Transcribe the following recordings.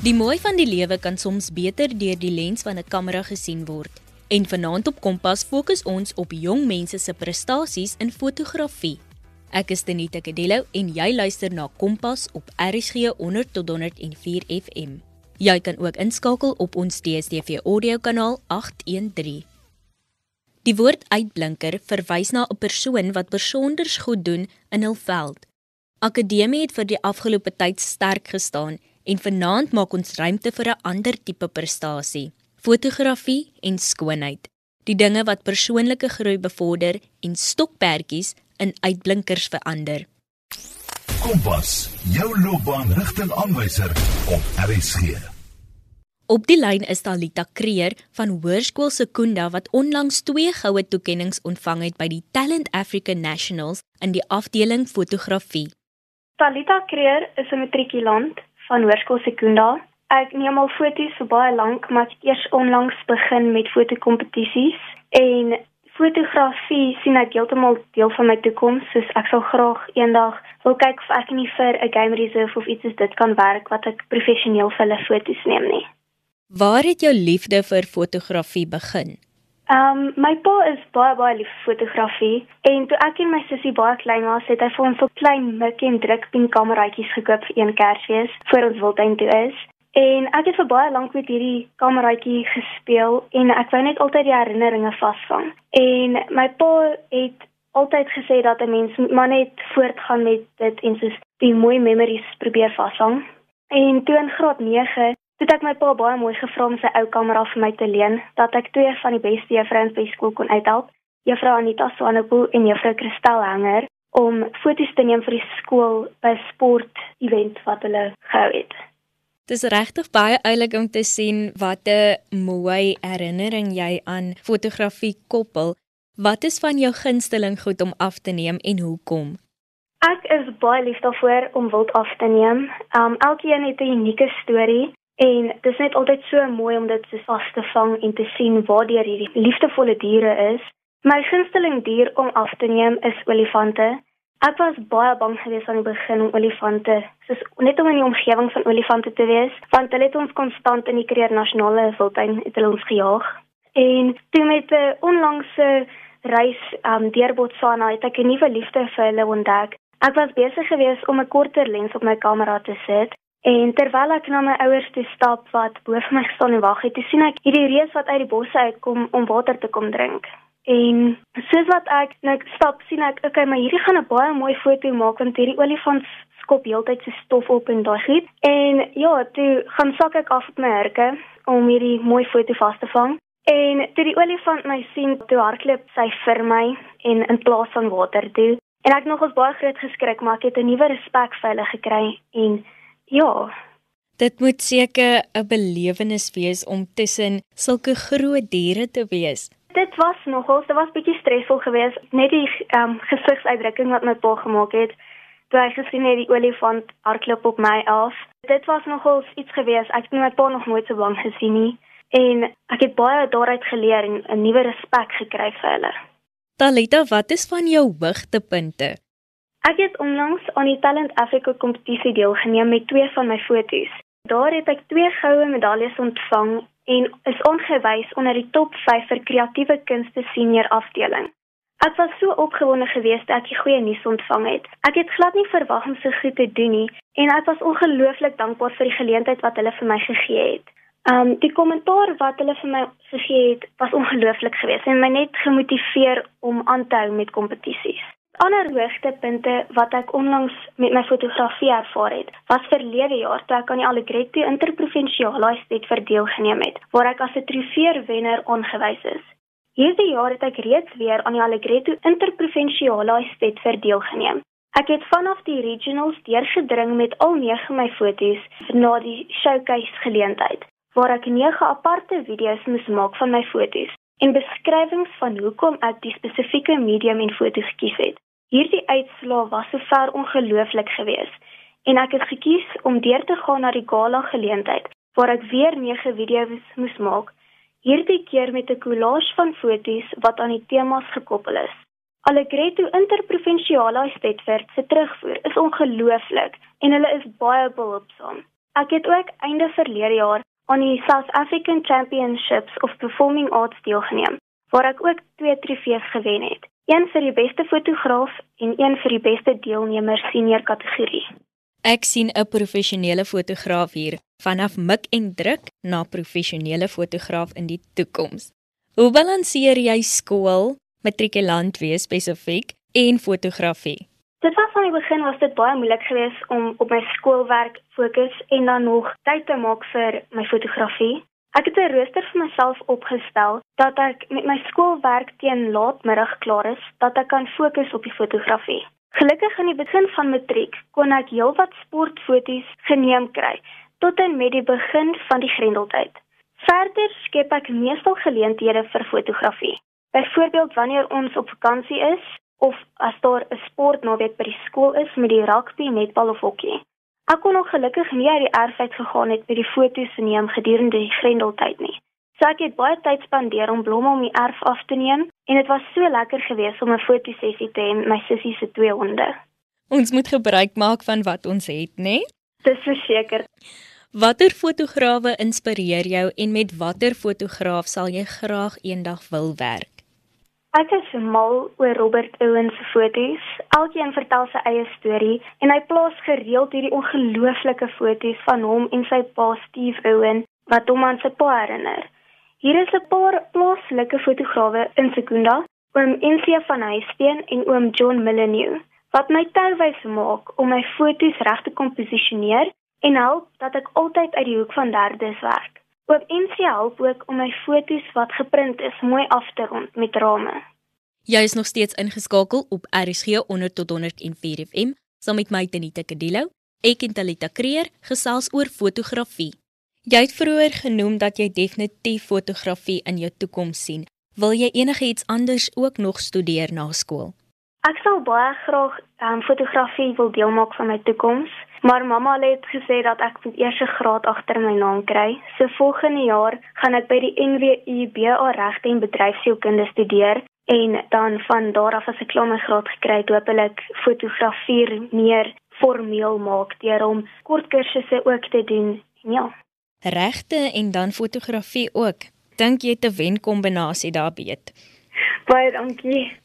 Die mooi van die lewe kan soms beter deur die lens van 'n kamera gesien word. En vanaand op Kompas fokus ons op jong mense se prestasies in fotografie. Ek is Denita Kadello en jy luister na Kompas op RSG 100 tot 104 FM. Jy kan ook inskakel op ons DStv audio kanaal 813. Die woord uitblinker verwys na 'n persoon wat besonder goed doen in hul veld. Akademie het vir die afgelope tyd sterk gestaan en vanaand maak ons ruimte vir 'n ander tipe prestasie: fotografie en skoonheid. Die dinge wat persoonlike groei bevorder en stokperdjies in uitblinkers verander. Kompas, jou loopbaanrigtingaanwyser op RSG. Op die lyn is Talita Kreer van Hoërskool Sekunda wat onlangs twee goue toekenninge ontvang het by die Talent Africa Nationals in die afdeling fotografie. Talita Kreer is 'n matrikulant van Hoërskool Sekunda. Ek neem al foto's vir baie lank, maar ek het eers onlangs begin met fotokompetisies en fotografie sien ek heeltemal deel van my toekoms, soos ek sal graag eendag wil kyk of ek nie vir 'n game reserve of iets soos dit kan werk wat ek professioneel vir hulle foto's neem nie. Waar het jou liefde vir fotografie begin? Ehm um, my pa is baie baie lief vir fotografie en toe ek en my sussie baie klein was, het hy vir ons so klein mik en drukpien kameraatjies gekoop vir een Kersfees voor ons wildtuin toe is. En ek het vir baie lank met hierdie kameraatjie gespeel en ek wou net altyd die herinneringe vasvang. En my pa het altyd gesê dat 'n mens maar net voortgaan met dit en soos die mooi memories probeer vasvang. En toe in graad 9 Toe het ek my pa baie mooi gevra om sy ou kamera vir my te leen, dat ek twee van die beste juffrouens by skool kon uithelp, Juffrou Anita Swanepoel en Juffrou Christel Hanger, om foto's te neem vir die skool by sport event wat hulle gehou het. Dit is regtig baie oulik om te sien wat 'n mooi herinnering jy aan fotografie koppel. Wat is van jou gunsteling goed om af te neem en hoekom? Ek is baie lief daarvoor om wild af te neem. Um elkeen het 'n unieke storie En dit is net altyd so mooi om dit vas te vang en te sien waar deur hierdie liefdevolle diere is. My gunsteling dier om af te neem is olifante. Ek was baie bang geweest aan die begin om olifante, soos net om in die omgewing van olifante te wees, want hulle het ons konstant in die Kruger Nasionale Wildtuin het hulle ons gejaag. En toe met 'n onlangse reis um, deur Botswana het ek 'n nuwe liefde vir hulle ontdek. Ek was besig geweest om 'n korter lens op my kamera te sit En terwyl ek na my ouers toe stap wat bo vir my staan en wag het, sien ek hierdie reus wat uit die bosse uitkom om water te kom drink. En soos wat ek nou stap, sien ek, okay, maar hierdie gaan 'n baie mooi foto maak want hierdie olifant skop heeltyd sy stof op en daai goed. En ja, toe gaan sak ek af op my hurke om hierdie mooi foto vas te vang. En toe die olifant my sien, toe hardloop sy vir my en in plaas van water toe. En ek nog ons baie groot geskrik, maar ek het 'n nuwe respek vir hulle gekry en Ja. Dit moet seker 'n belewenis wees om tussen sulke groot diere te wees. Dit was nogal, dit was bietjie stresvol geweest, net die ehm um, gesigsuitdrukking wat my pa gemaak het toe hy gesien het die olifant hardloop op my af. Dit was nogal iets geweest. Ek het my pa nog nooit so bang gesien nie en ek het baie daaruit geleer en 'n nuwe respek gekry vir hulle. Talita, wat is van jou hoogtepunte? Ek het onlangs aan die Talent Africa kompetisie deelgeneem met twee van my foto's. Daar het ek twee goue medaljes ontvang en is aangewys onder die top 5 vir kreatiewe kunste senior afdeling. Ek was so opgewonde geweest dat ek goeie nuus ontvang het. Ek het glad nie verwag om so goed te doen nie en ek was ongelooflik dankbaar vir die geleentheid wat hulle vir my gegee het. Um die kommentaar wat hulle vir my gegee het, was ongelooflik geweest en my net gemotiveer om aan te hou met kompetisies ander hoogtepunte wat ek onlangs met my fotografie ervaar het, was verlede jaar toe ek aan die Allegretto Interprovinsiale Estate verdeel geneem het, waar ek as 'n trofeewenner aangewys is. Hierdie jaar het ek reeds weer aan die Allegretto Interprovinsiale Estate verdeel geneem. Ek het vanaf die regionals deurgedring met al 9 my foto's na die showcase geleentheid, waar ek 9 aparte video's moes maak van my foto's en beskrywings van hoekom ek die spesifieke medium en foto gekies het. Hierdie uitslae was sover ongelooflik geweest en ek het gekies om deur te gaan na die gala geleentheid waar ek weer 9 video's moes maak. Hierdie keer met 'n collage van foto's wat aan die temas gekoppel is. Allegretto Interprovinsiale Stedford se terugvoer is ongelooflik en hulle is baie behulpsaam. Ek het ook einde verlede jaar aan die South African Championships of Performing Arts deelgeneem, waar ek ook twee trofees gewen het. Een vir die beste fotograaf en een vir die beste deelnemer senior kategorie. Ek sien 'n professionele fotograaf hier, vanaf mik en druk na professionele fotograaf in die toekoms. Hoe balanseer jy skool, matrikulant wees spesifiek en fotografie? Dit was aan die begin was dit baie moeilik geweest om op my skoolwerk fokus en dan nog tyd te maak vir my fotografie. Ek het 'n rooster vir myself opgestel dat ek met my skoolwerk teen laatmiddag klaar is, dat ek kan fokus op die fotografie. Gelukkig aan die begin van matriek kon ek heelwat sportfoto's geneem kry tot en met die begin van die Grendeltyd. Verder skep ek meestal geleenthede vir fotografie. Byvoorbeeld wanneer ons op vakansie is, of as daar 'n sportnaweek by die skool is met die rugby, netbal of hokkie. Ek kon nog gelukkig nie uit die erf uit gegaan het met die foto's te neem gedurende die Grendeltyd nie. So ek het baie tyd spandeer om blomme om die erf af te neem en dit was so lekker geweest om 'n fotosessie te hê met my sussie se twee honde. Ons moet gebruik maak van wat ons het, né? Nee? Dis verseker. Watter fotograwe inspireer jou en met watter fotograaf sal jy graag eendag wil werk? Ek is mal oor Robert Owen se foto's. Elkeen vertel sy eie storie en hy plaas gereeld hierdie ongelooflike foto's van hom en sy pa Steve Owen wat hom aan sy pa herinner. Hier is 'n paar plaaslike fotograwe in Sekunda, oom Ensie van Huisteen en oom John Millennium, wat my touwys maak om my foto's reg te komposisioneer en help dat ek altyd uit die hoek van derdes werk. Oop NC help ook om my foto's wat geprint is mooi af te rond met rame. Jy is nog steeds ingeskakel op RSG 100 tot 104 FM saam met my Tenita Kadilo. Ek en Talita Kreer gesels oor fotografie. Jy het vroeër genoem dat jy definitief fotografie in jou toekoms sien. Wil jy enigiets anders ook nog studeer na skool? Ek sou baie graag um, fotografie wil deel maak van my toekoms. Maar mamma het gesê dat ek moet eers 'n graad agter my naam kry. So volgende jaar gaan ek by die NWU BA regte en bedryfsielkunde studeer en dan van daar af as ek klaar my graad gekry het, hopelik fotografie meer formeel maak deur om kort kursusse ook te doen. Ja. Regte en dan fotografie ook. Dink jy 'n wenkombinasie daar beet? Baie dankie.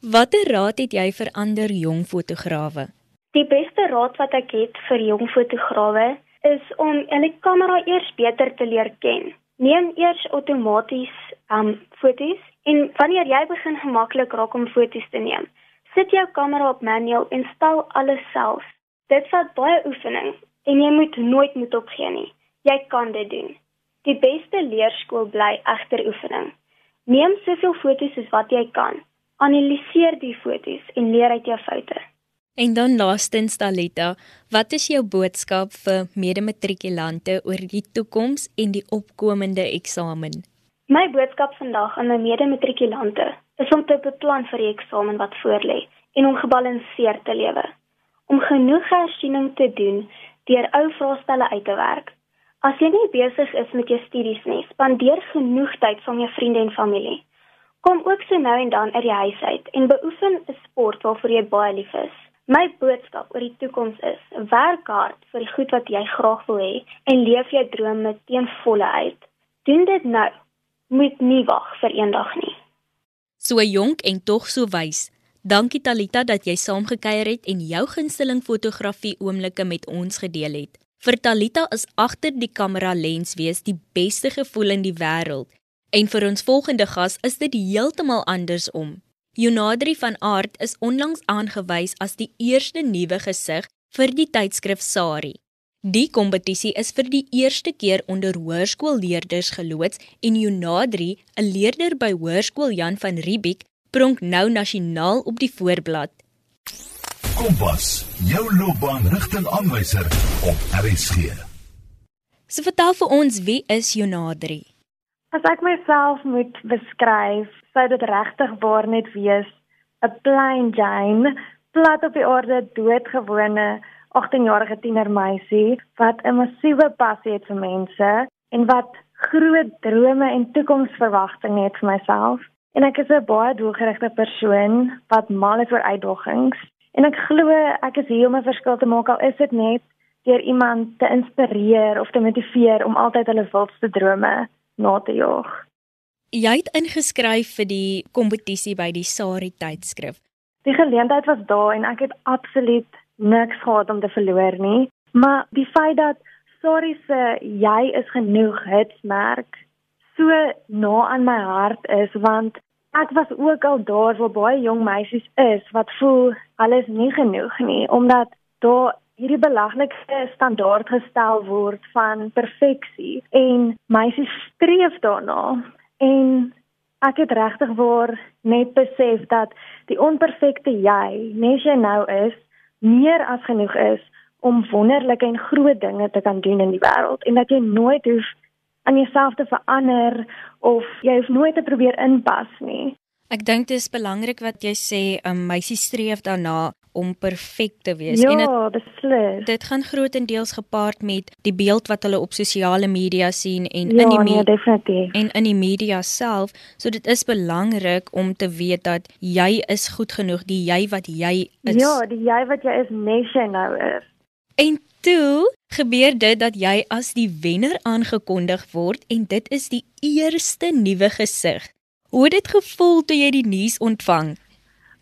Watter raad het jy vir ander jong fotograwe? Die beste raad wat ek het vir jong fotograwe is om hulle kamera eers beter te leer ken. Neem eers outomaties um foto's en wanneer jy begin gemaklik raak om foto's te neem, sit jou kamera op manual en stel alles self. Dit vat baie oefening en jy moet nooit moet opgee nie. Jy kan dit doen. Die beste leerskool bly egter oefening. Neem soveel foto's as wat jy kan. Analiseer die foto's en leer uit jou foute. En dan laastens Talita, wat is jou boodskap vir medematrikulante oor die toekoms en die opkomende eksamen? My boodskap vandag aan my medematrikulante is om te beplan vir die eksamen wat voorlê en om gebalanseerd te lewe. Om genoeg hersiening te doen deur ou vraestelle uit te werk. As jy nie besig is met jou studies nie, spandeer genoeg tyd saam met jou vriende en familie. Kom ook so nou en dan uit die huis uit en beoefen 'n sport waarvoor jy baie lief is. My boodskap oor die toekoms is: werk hard vir die goed wat jy graag wil hê en leef jou drome teen volle uit. Doen dit nou. Moet nie wag vir eendag nie. So jonk en tog so wys. Dankie Talita dat jy saamgekyer het en jou gunsteling fotografie oomblikke met ons gedeel het. Vir Talita is agter die kamera lens wees die beste gevoel in die wêreld. En vir ons volgende gas is dit heeltemal andersom. Jonadri van Aart is onlangs aangewys as die eerste nuwe gesig vir die tydskrif Sari. Die kompetisie is vir die eerste keer onder hoërskoolleerders geloods en Jonadri, 'n leerder by Hoërskool Jan van Riebeeck, pronk nou nasionaal op die voorblad. Kompas, jou loopbaanrigtingaanwyser op RSG. So vertel vir ons, wie is Jonadri? As ek myself moet beskryf, sou dit regtig waar net wees 'n plain Jane, plat op die aarde doodgewone 18-jarige tienermeisie wat 'n massiewe passie het vir mense en wat groot drome en toekomsverwagtinge het vir myself. En ek is 'n baie doelgerigte persoon wat mal is oor uitdagings en ek glo ek is hier om 'n verskil te maak al is dit net deur iemand te inspireer of te motiveer om altyd hulle wildste drome na te jaag. Jy het ingeskryf vir die kompetisie by die Sari tydskrif. Die geleentheid was daar en ek het absoluut niks gehad om te verloor nie, maar die feit dat Sari se jy is genoeg hitsmerk so na aan my hart is want ek was ook al daar waar baie jong meisies is wat voel hulle is nie genoeg nie omdat daar hierdie belaglike standaard gestel word van perfeksie. En meisies streef daarna en ek het regtig waar net besef dat die onperfekte jy nes jy nou is meer as genoeg is om wonderlike en groot dinge te kan doen in die wêreld en dat jy nooit hoef aan jouself te verander of jy hoef nooit te probeer inpas nie. Ek dink dit is belangrik wat jy sê 'n meisie streef daarna om perfek te wees ja, en dit beslis. Dit gaan grootendeels gepaard met die beeld wat hulle op sosiale media sien en ja, in die nee, definitief. en in die media self. So dit is belangrik om te weet dat jy is goed genoeg, die jy wat jy is. Ja, die jy wat jy is, jy nou is. En toe gebeur dit dat jy as die wenner aangekondig word en dit is die eerste nuwe gesig. Hoe het dit gevoel toe jy die nuus ontvang?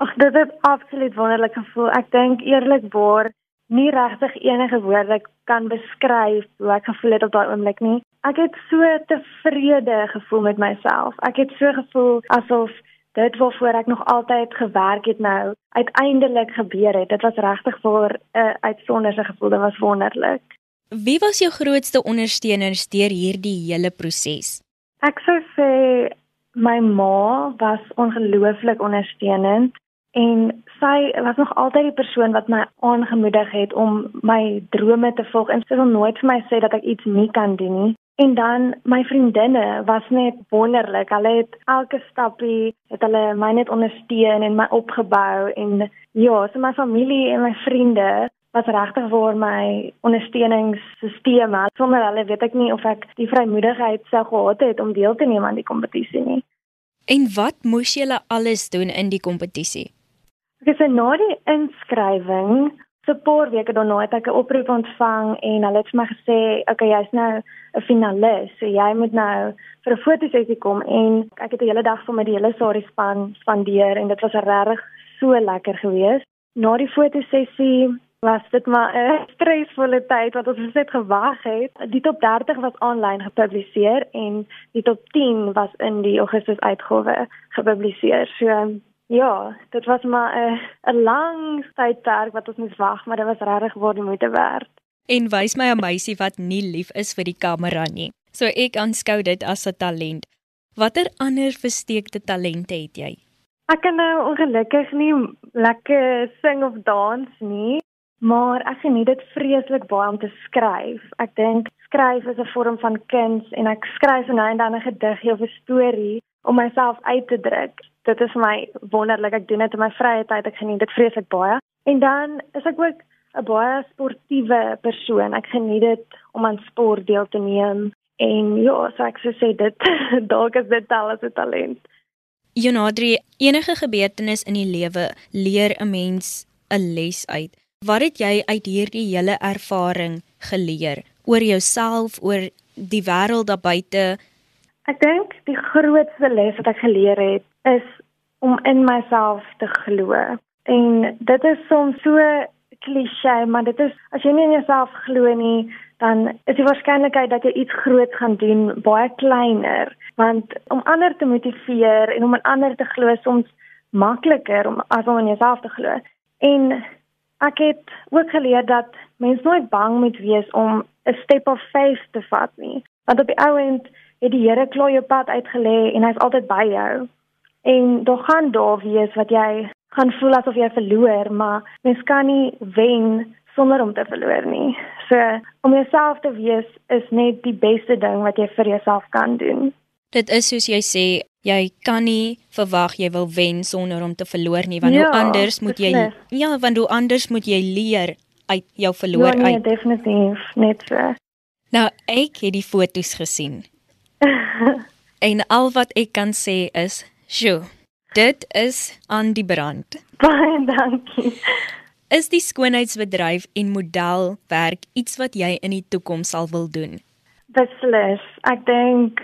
Ag, dit het absoluut wonderlik gevoel. Ek dink eerlikwaar nie regtig enige woorde kan beskryf hoe ek gevoel het op daai oomblik nie. Ek het so tevrede gevoel met myself. Ek het so gevoel asof dit waarvoor ek nog altyd gewerk het nou uiteindelik gebeur het. Dit was regtig vir 'n uh, uitsonderlike gevoel. Dit was wonderlik. Wie was jou grootste ondersteuners deur hierdie hele proses? Ek sou sê my ma was ongelooflik ondersteunend en sy was nog altyd die persoon wat my aangemoedig het om my drome te volg en sy sal nooit vir my sê dat ek iets nie kan doen nie. En dan my vriendinne was net wonderlik. Hulle het elke stappie het hulle my net ondersteun en my opgebou en ja, so my familie en my vriende was regtig vir my ondersteuningssisteem. Sonder hulle weet ek nie of ek die vrymoedigheid sou gehad het om deel te neem aan die kompetisie nie. En wat moes julle alles doen in die kompetisie? Sê na die inskrywing so 'n paar weke daarna het ek 'n oproep ontvang en hulle het vir my gesê, "Oké, okay, jy's nou 'n finalis, so jy moet nou vir 'n fotosessie kom." En ek het 'n hele dag vir my die hele Sari span spandeer en dit was regtig so lekker geweest. Na die fotosessie was dit maar 'n stresvolle tyd wat ons net gewag het. Die top 30 was aanlyn gepubliseer en die top 10 was in die Augustus uitgawe gepubliseer. So Ja, dit was maar 'n 'n lang tydperk wat ons moes wag, maar dit was regtig waar die moeite werd. En wys my 'n meisie wat nie lief is vir die kamera nie. So ek aanskou dit as 'n talent. Watter ander versteekte talente het jy? Ek kan nou ongelukkig nie lekker sing of dans nie, maar ek geniet dit vreeslik baie om te skryf. Ek dink skryf is 'n vorm van kuns en ek skryf nou en dan 'n gediggie of 'n storie om myself uit te druk dit is vir my wonderlik. Ek doen dit in my vrye tyd. Ek geniet dit vreeslik baie. En dan is ek ook 'n baie sportiewe persoon. Ek geniet dit om aan sport deel te neem. En ja, so ek sou sê dit dalk is dit al 'n talent. Jonadri, enige gebeurtenis in die lewe leer 'n mens 'n les uit. Wat het jy uit hierdie hele ervaring geleer oor jouself, oor die wêreld daar buite? Ek dink die grootste les wat ek geleer het is om in myself te glo. En dit is soms so klise, maar dit is as jy nie in jouself glo nie, dan is die waarskynlikheid dat jy iets groot gaan doen baie kleiner, want om ander te motiveer en om aan ander te glo soms makliker om as om in jouself te glo. En ek het ook geleer dat mens nooit bang moet wees om 'n step of faith te vat nie, want op die ou end het die Here klaar jou pad uitgelê en hy's altyd by jou. En daar gaan daar wees wat jy gaan voel asof jy verloor, maar mens kan nie wen sonder om te verloor nie. So om jouself te wees is net die beste ding wat jy vir jouself kan doen. Dit is soos jy sê, jy kan nie verwag jy wil wen sonder om te verloor nie, want ja, hoe anders moet jy beslis. Ja, want hoe anders moet jy leer uit jou verloor ja, nee, uit. definitief, net so. Nou, ek het die foto's gesien. En al wat ek kan sê is, "Sjoe, dit is aan die brand." Baie dankie. Is die skoonheidsbedryf en modelwerk iets wat jy in die toekoms sal wil doen? Beslis. Ek dink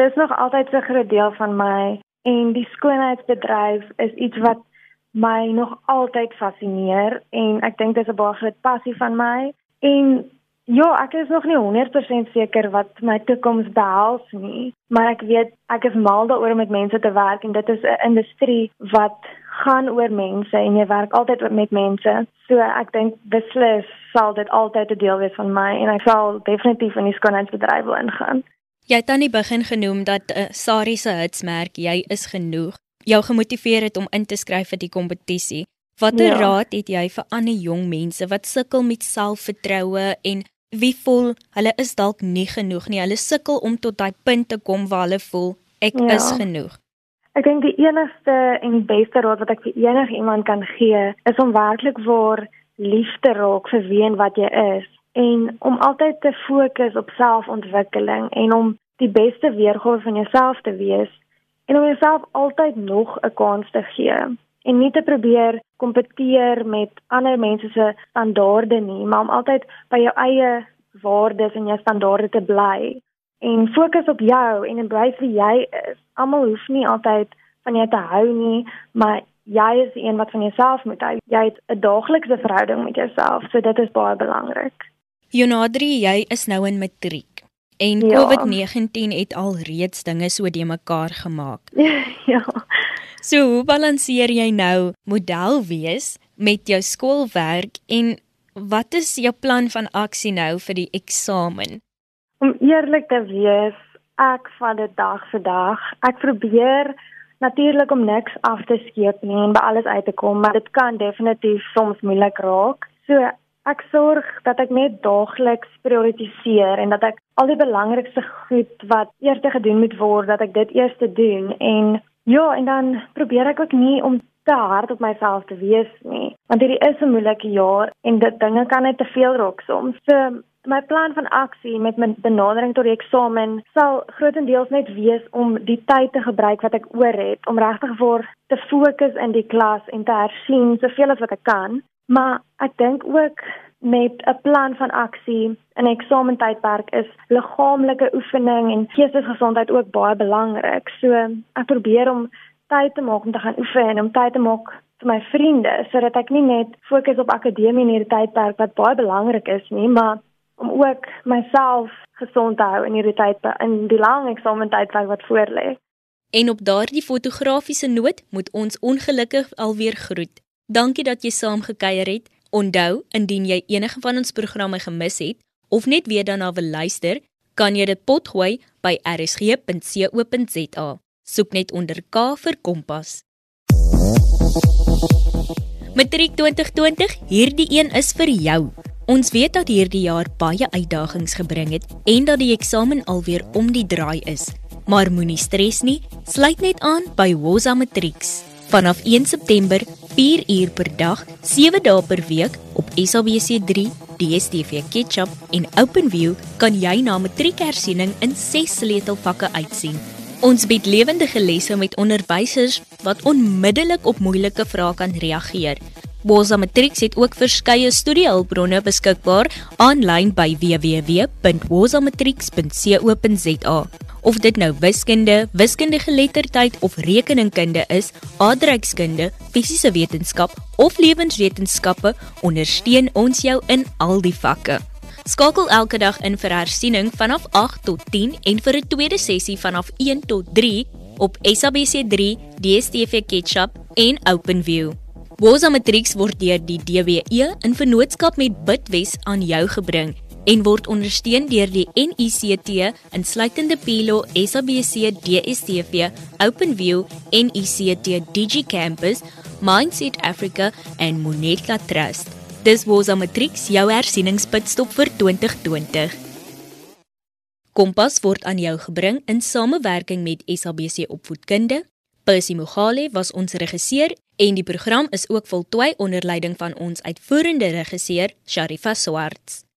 dis nog altyd 'n groot deel van my en die skoonheidsbedryf is iets wat my nog altyd fascineer en ek dink dis 'n baie groot passie van my en ja, ek is nog nie 100% seker wat my toekoms behels nie, maar ek weet ek is mal daaroor om met mense te werk en dit is 'n industrie wat gaan oor mense en jy werk altyd met mense. So ek dink beslis sal dit altyd 'n deel wees van my en ek sal definitief in die skoonheidsbedryf wil ingaan. Jy het aan die begin genoem dat 'n uh, Sari se hitsmerk jy is genoeg jou gemotiveer het om in te skryf vir die kompetisie. Watter ja. raad het jy vir ander jong mense wat sukkel met selfvertroue en wie voel hulle is dalk nie genoeg nie. Hulle sukkel om tot daai punt te kom waar hulle voel ek ja. is genoeg. Ek dink die enigste en die beste raad wat ek vir enigiemand kan gee, is om werklik waar liefde raak vir wie en wat jy is en om altyd te fokus op selfontwikkeling en om die beste weergawe van jouself te wees en om jouself altyd nog 'n kans te gee en nie te probeer kompeteer met ander mense se standaarde nie, maar om altyd by jou eie waardes en jou standaarde te bly en fokus op jou en embrace wie jy is. Almal hoef nie altyd van jou te hou nie, maar jy is die een wat van jouself moet hou. Jy het 'n daaglikse verhouding met jouself, so dit is baie belangrik. Jonadri, jy is nou in matriek. En ja. COVID-19 het al reeds dinge so de mekaar gemaak. ja. So, hoe balanseer jy nou model wees met jou skoolwerk en wat is jou plan van aksie nou vir die eksamen? Om eerlik te wees, ek van dit dag vir dag. Ek probeer natuurlik om niks af te skeep nie en by alles uit te kom, maar dit kan definitief soms moeilik raak. So ek sorg dat ek net daagliks prioritiseer en dat ek al die belangrikste goed wat eers gedoen moet word, dat ek dit eers doen en ja, en dan probeer ek ook nie om te hard op myself te wees nie, want hierdie is 'n moeilike jaar en dit dinge kan net te veel raak soms. So my plan van aksie met my benadering tot die eksamen sal grootendeels net wees om die tyd te gebruik wat ek oor het om regtig vir te fokus in die klas en te hersien soveel as wat ek kan Maar ek dink ook met 'n plan van aksie in 'n eksamentydperk is liggaamlike oefening en geestesgesondheid ook baie belangrik. So ek probeer om tyd te maak om te gaan oefen en om tyd te maak vir my vriende sodat ek nie net fokus op akademie in hierdie tydperk wat baie belangrik is nie, maar om ook myself gesond te hou in hierdie tyd in die lang eksamentydperk wat voorlê. En op daardie fotografiese noot moet ons ongelukkig alweer groet. Dankie dat jy saam gekuier het. Onthou, indien jy enige van ons programme gemis het of net weer daarna wil luister, kan jy dit potgooi by rsg.co.za. Soek net onder K vir Kompas. Matriek 2020, hierdie een is vir jou. Ons weet dat hierdie jaar baie uitdagings gebring het en dat die eksamen alweer om die draai is. Maar moenie stres nie, sluit net aan by Woza Matrieks. Vanaf 1 September 4 uur per dag, 7 dae per week op SABC3, DStv Ketchup en OpenView kan jy na matriekersiening in 6 sleutelvakke uitsien. Ons bied lewendige lesse met onderwysers wat onmiddellik op moeilike vrae kan reageer. Bosa Matrix het ook verskeie studiehulpbronne beskikbaar aanlyn by www.bosamatrix.co.za. Of dit nou wiskunde, wiskundige geletterdheid of rekeningkunde is, aardrykskunde, fisiese wetenskap of lewenswetenskappe, ondersteun ons jou in al die vakke. Skakel elke dag in vir hersiening vanaf 8 tot 10 en vir 'n tweede sessie vanaf 1 tot 3 op SABC3, DStv Ketchup en OpenView. Woza Matrix word deur die DWE in vennootskap met Bitwes aan jou gebring en word ondersteun deur die NICT insluitende Pilo SABC DSTV OpenView NICT DigiCampus Mindset Africa en Moneta Trust. Dis Woza Matrix jou hersieningspitstop vir 2020. Kompas word aan jou gebring in samewerking met SABC Opvoedkunde. Percy Mogale was ons regisseur En die program is ook voltooi onder leiding van ons uitvoerende regisseur Sharifa Swarts.